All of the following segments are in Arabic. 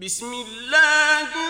بسم الله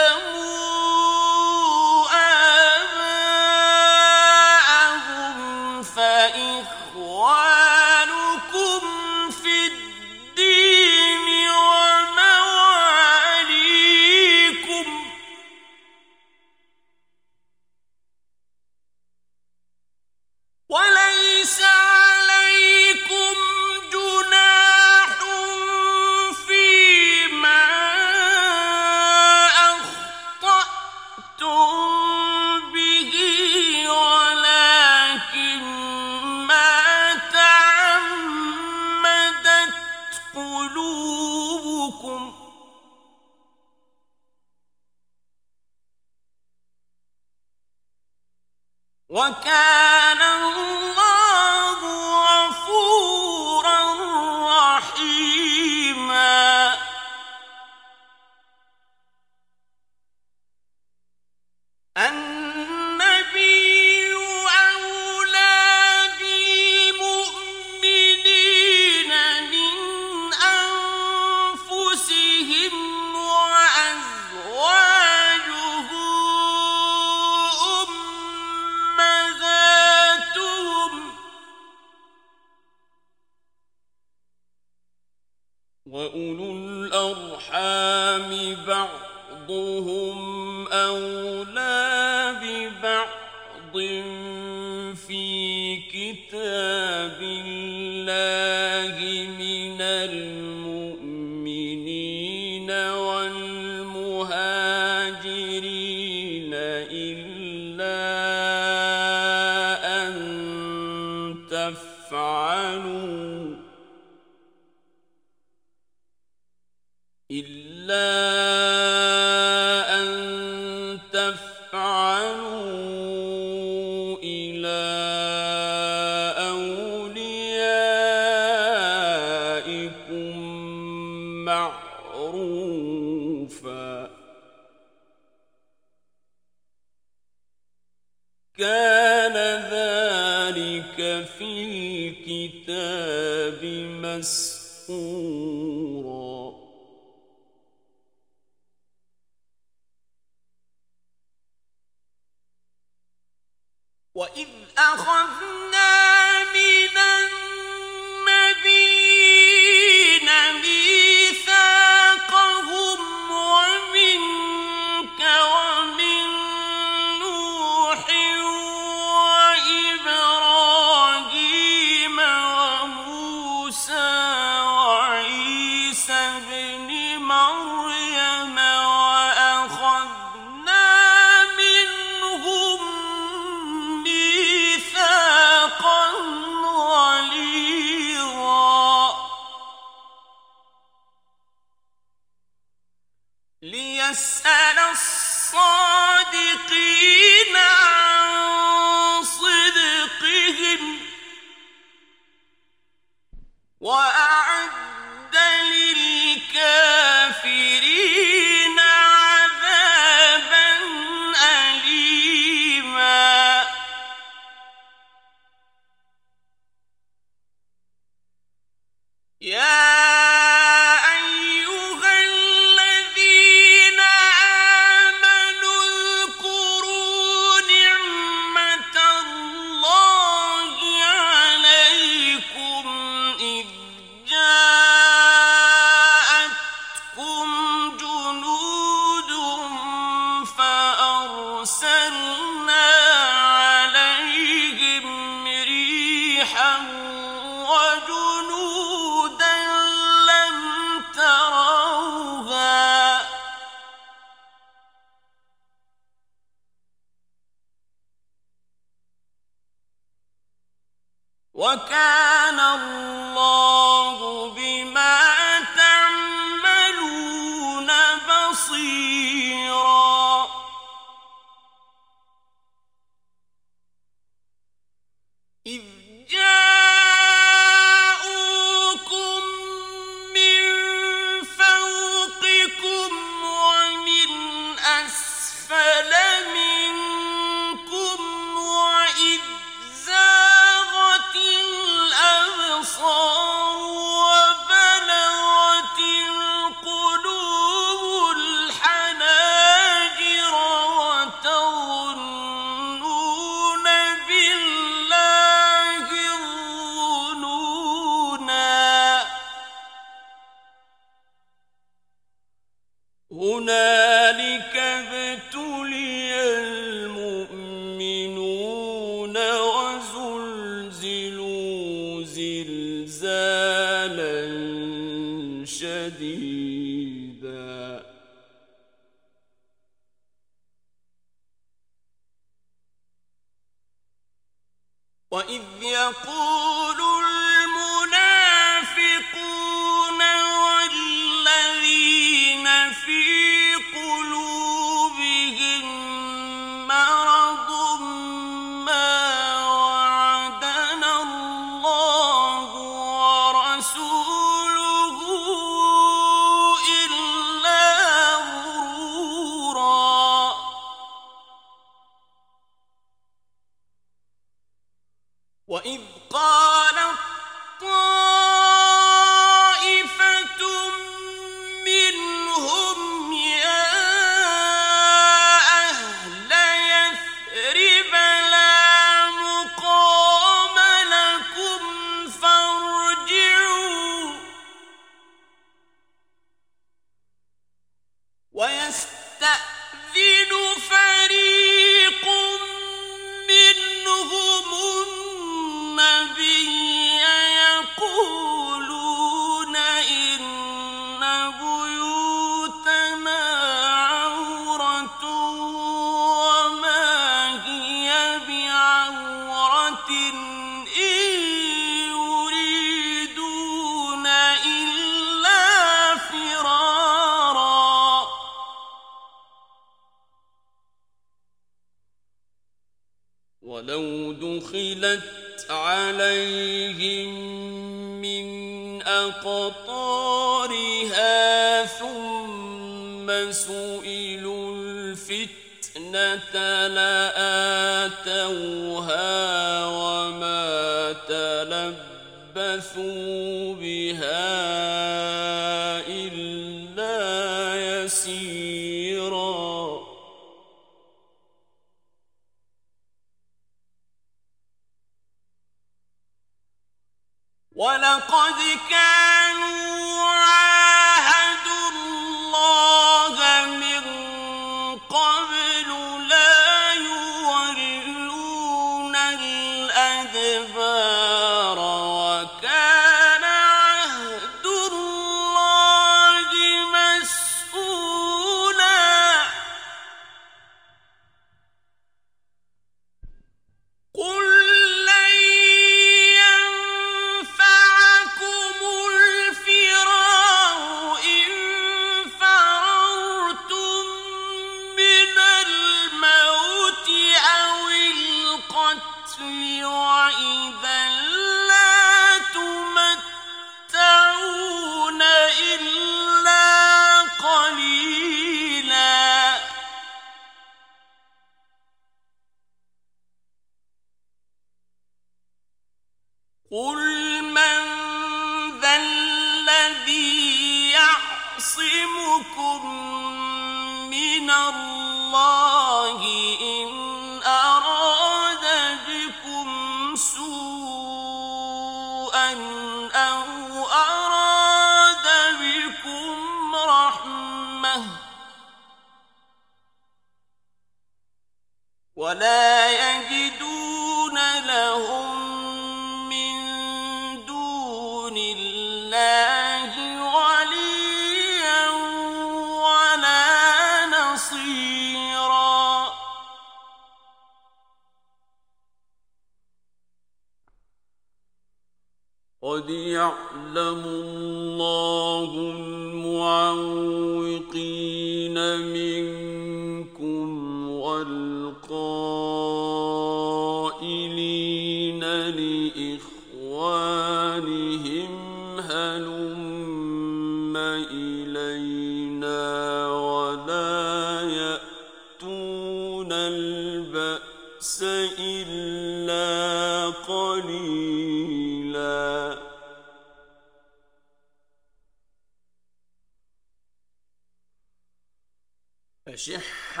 أشح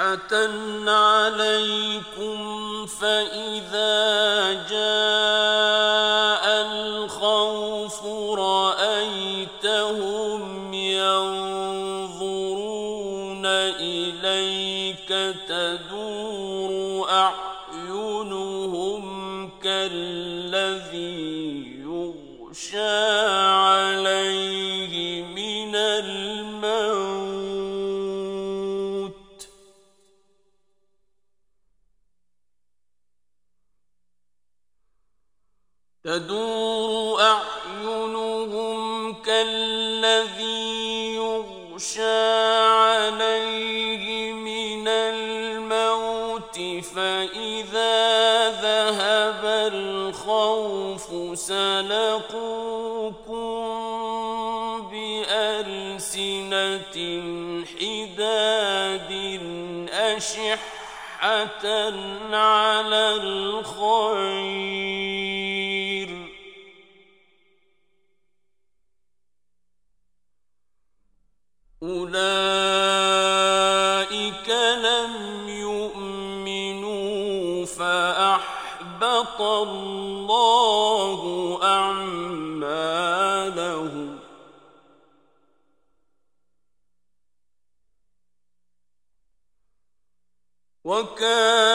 عليكم فإذا جاء وكان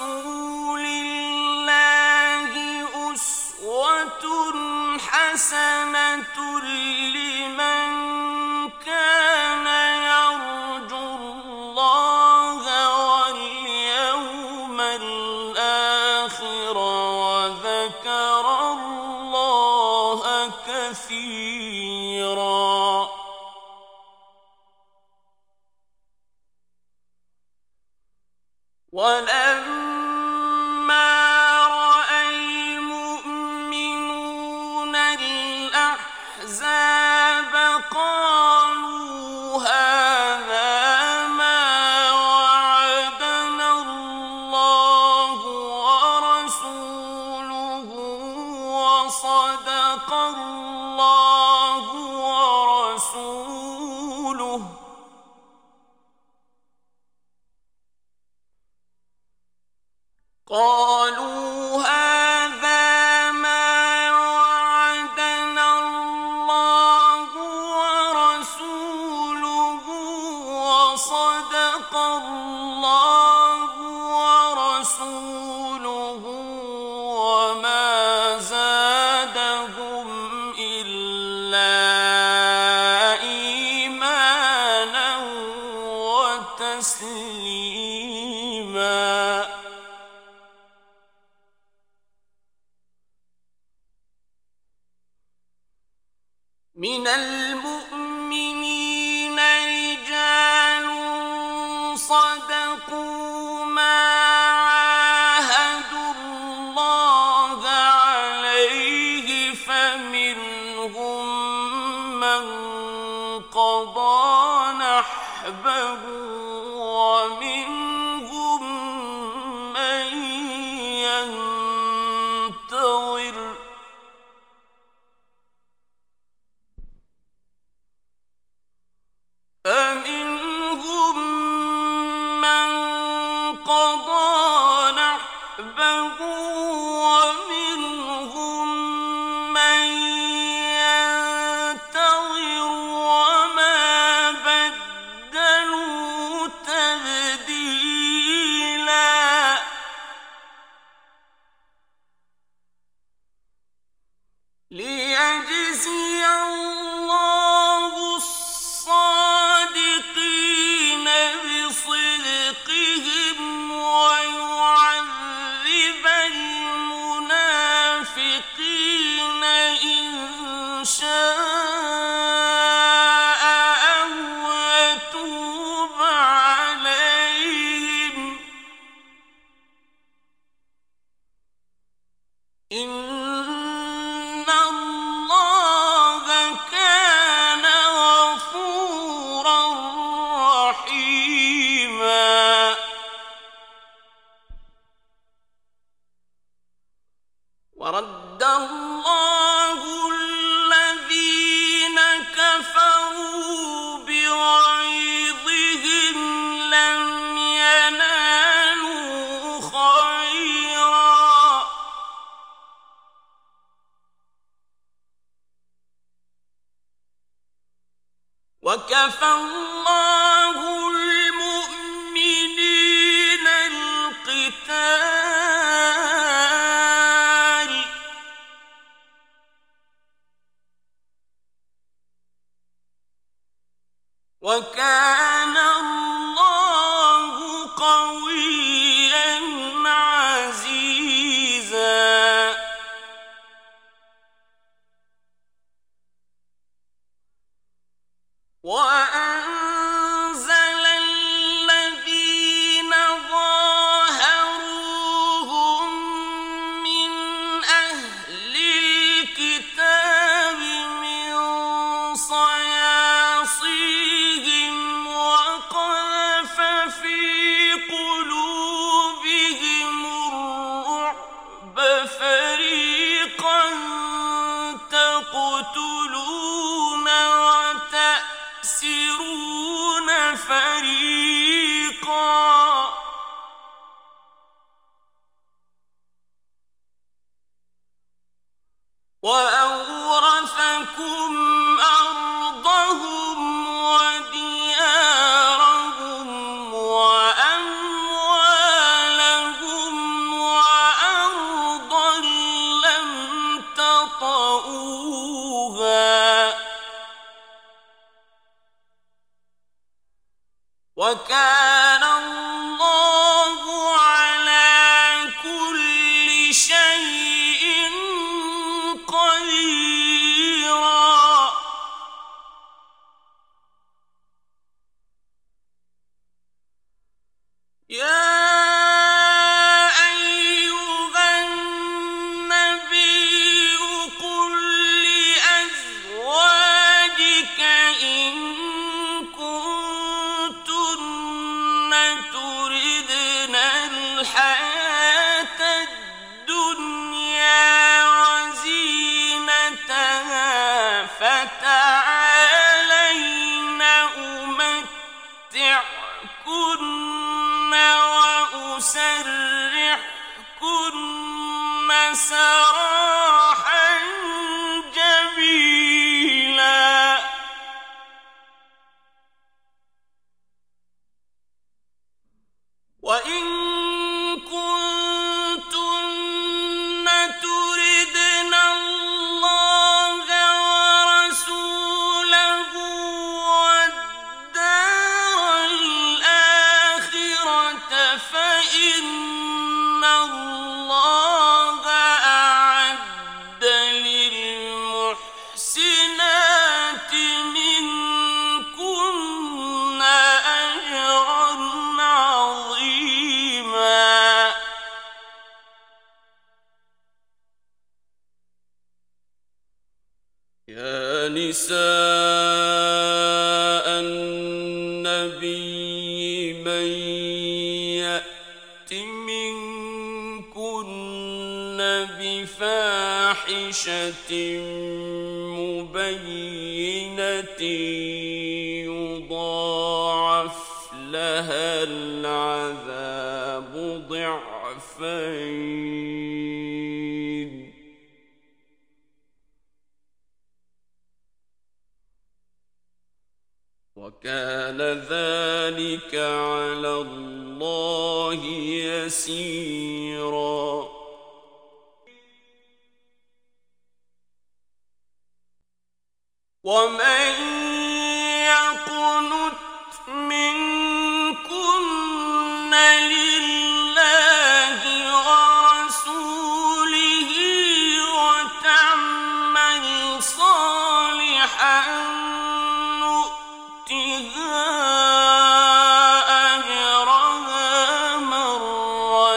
رسول الله أسوة حسنة لمن كان يرجو الله واليوم الآخر وذكر الله كثيرا. ولم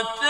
وقرن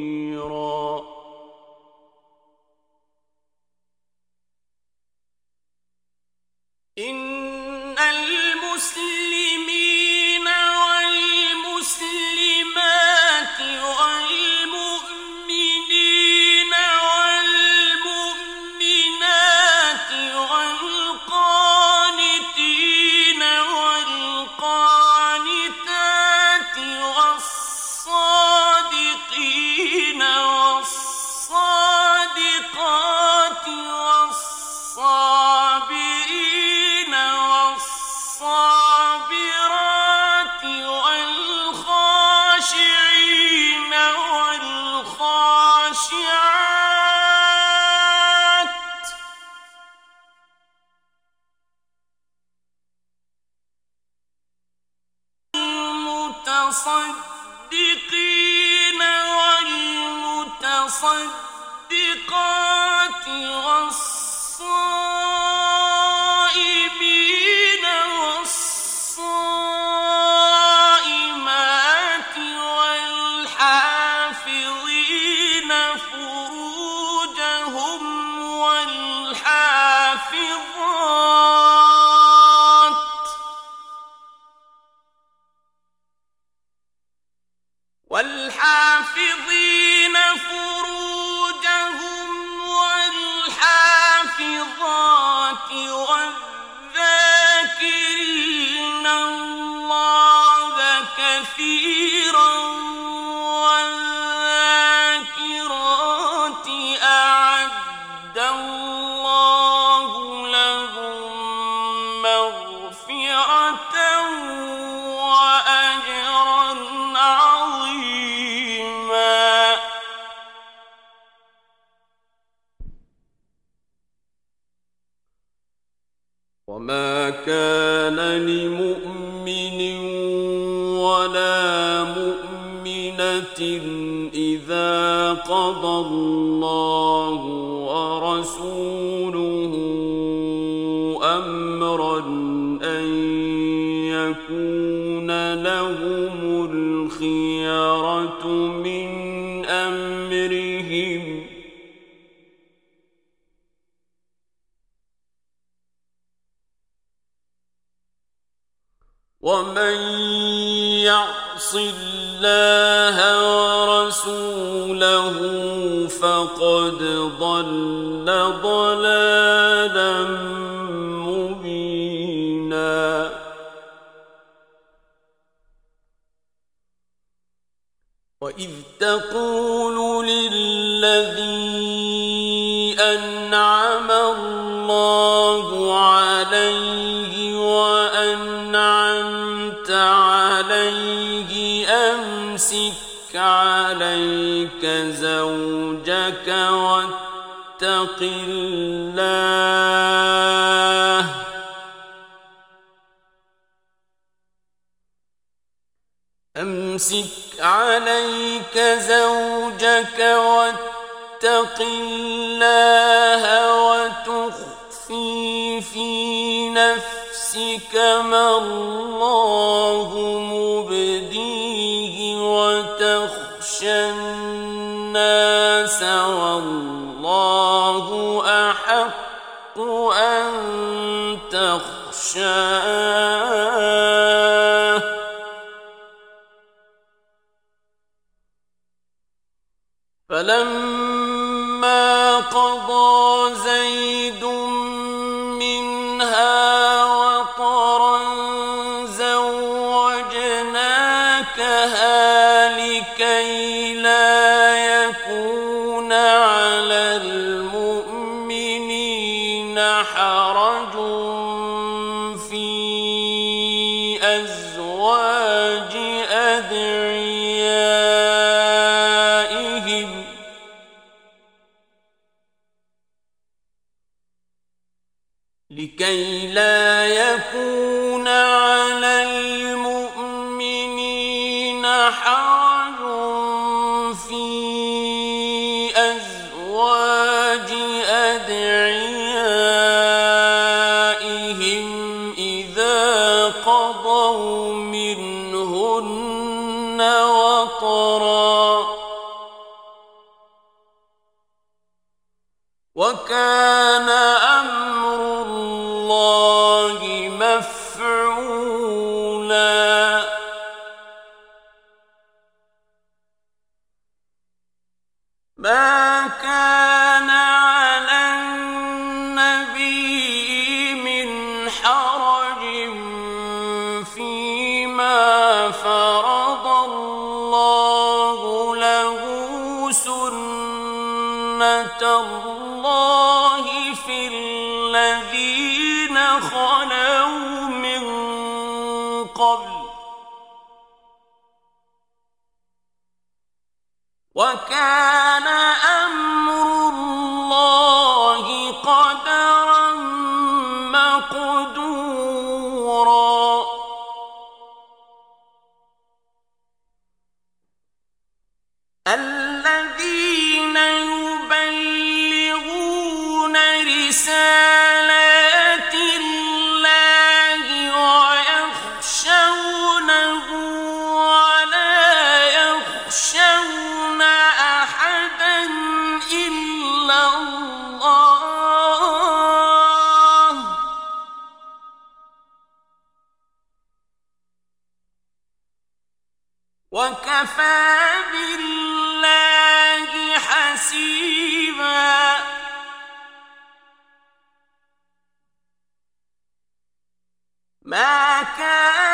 والمتصدقات والصائمين قضى الله فقد ضل ضلالا مبينا. وإذ تقول للذي عليك زوجك واتق الله. أمسك عليك زوجك واتق الله وتخفي في نفسك ما الله مبديه. وتخشى الناس والله أحق أن تخشاه. فلما أجمعين ما كان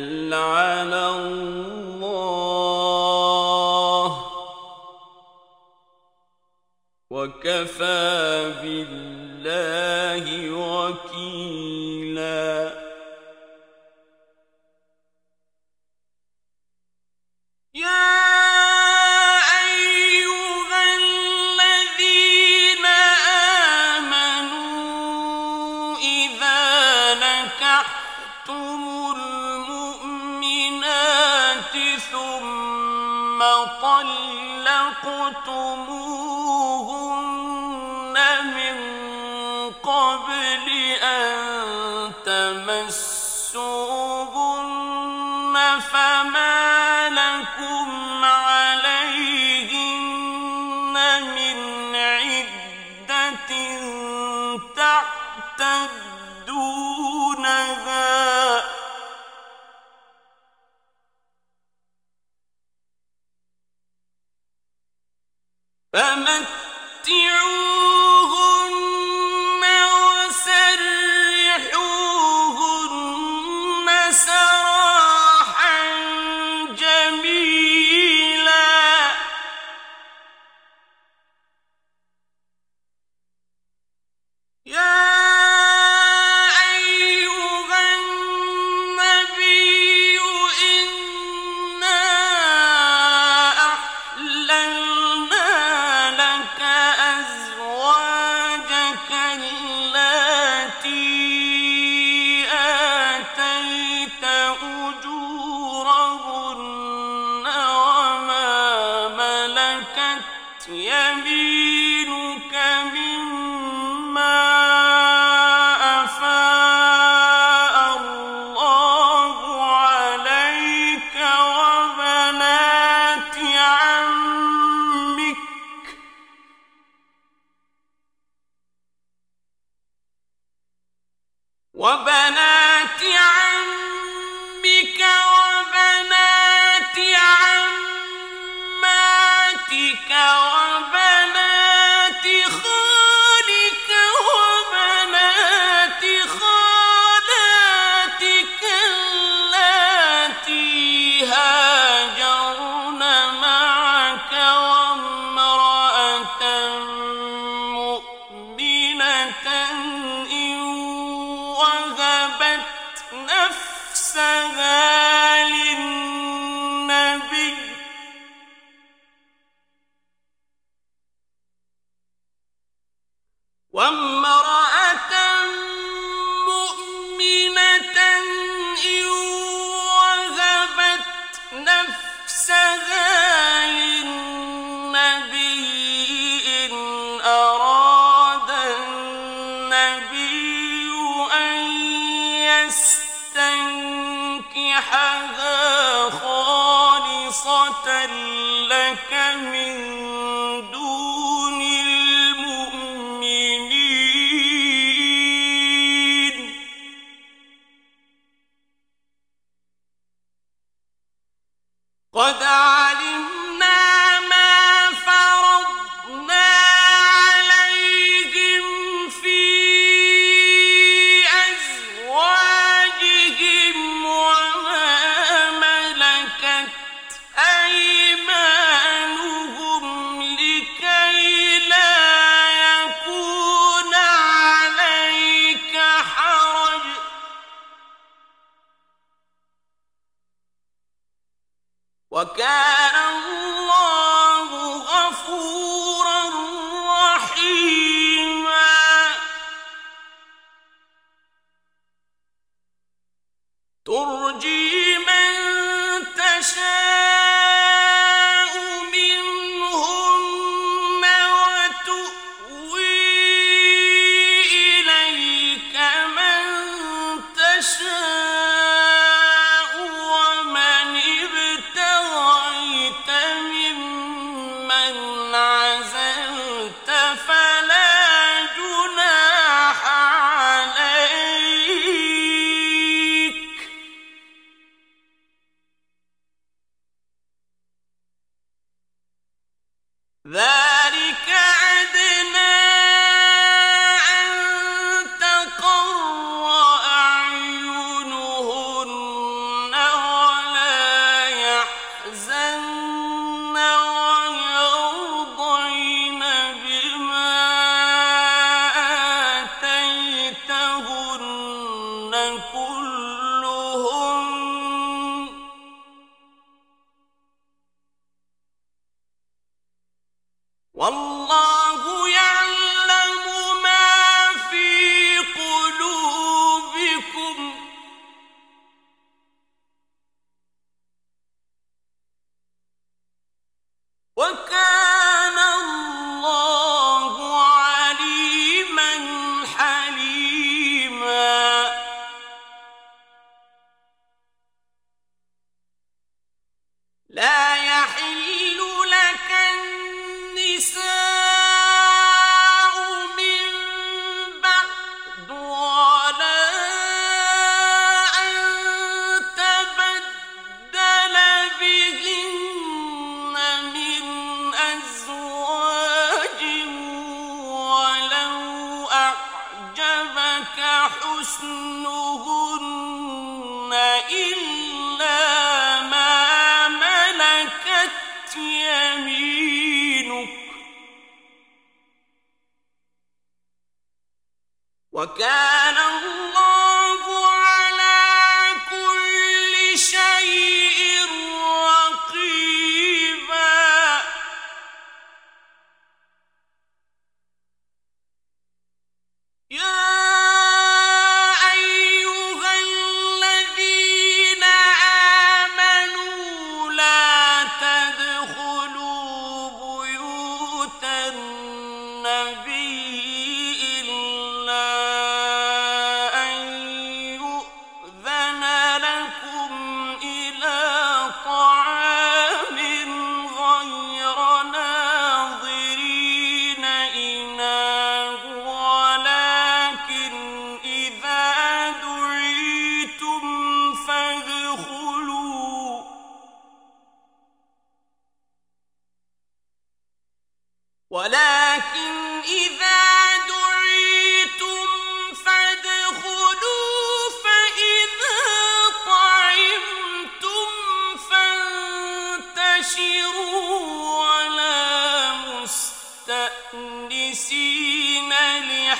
توكل على الله وكفى بالله. أَنتُمُ ولا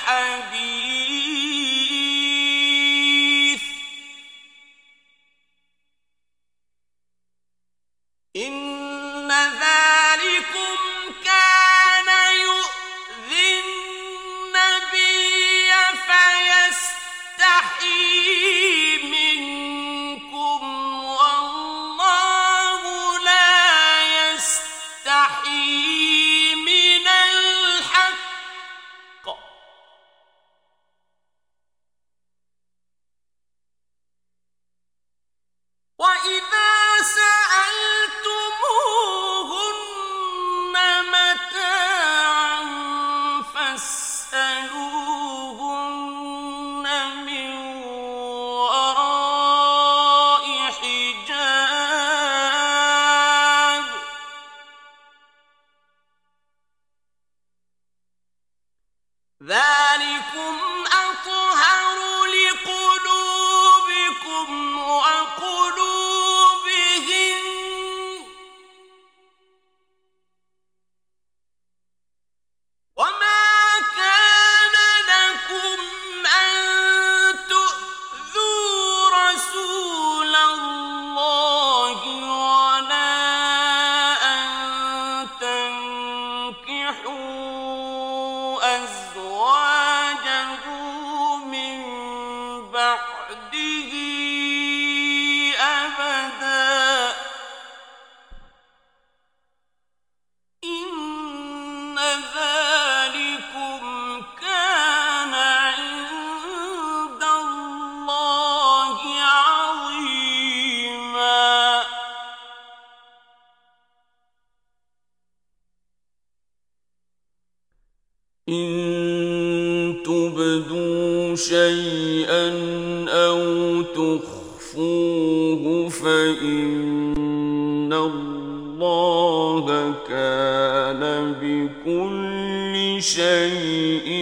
كل شيء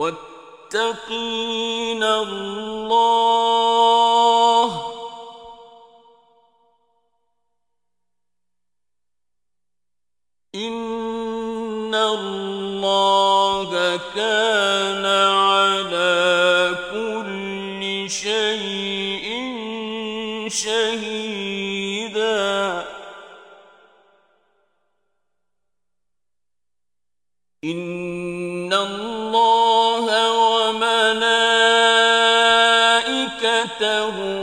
واتقين الله. إن الله كان الله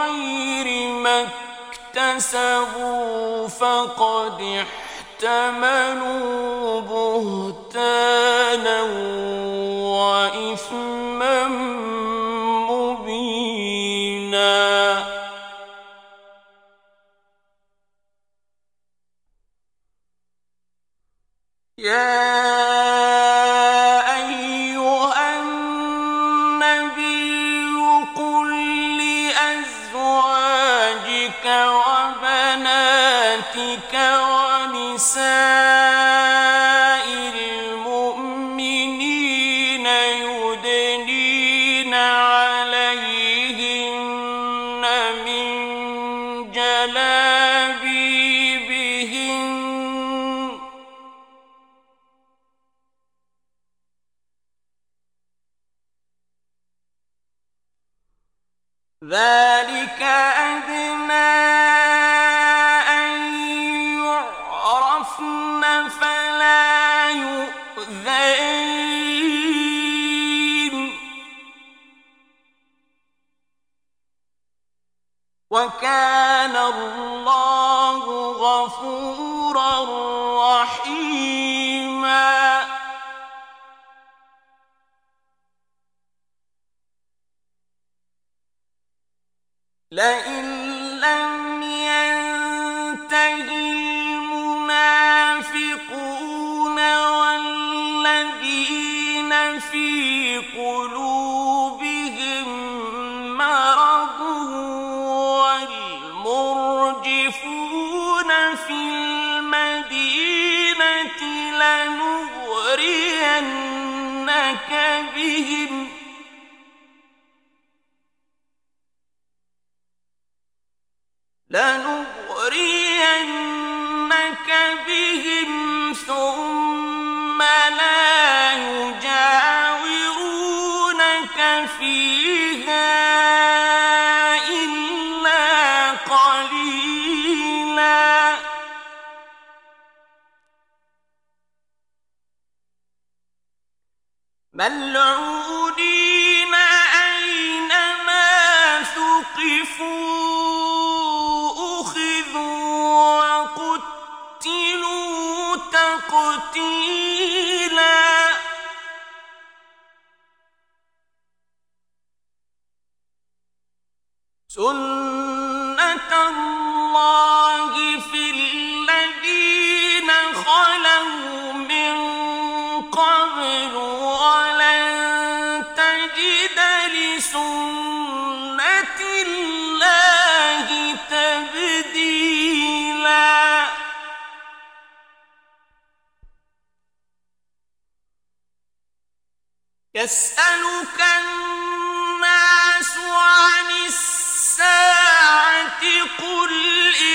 خير ما اكتسبوا فقد احتملوا بهتانا وإثما مبينا yeah. بهم. يسألك الناس عن الساعة قل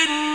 إن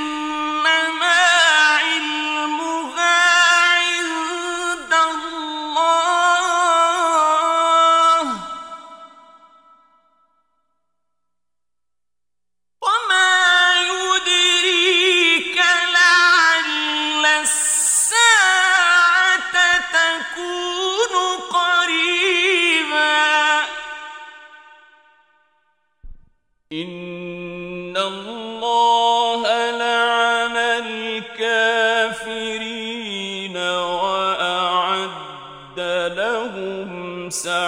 سعيرا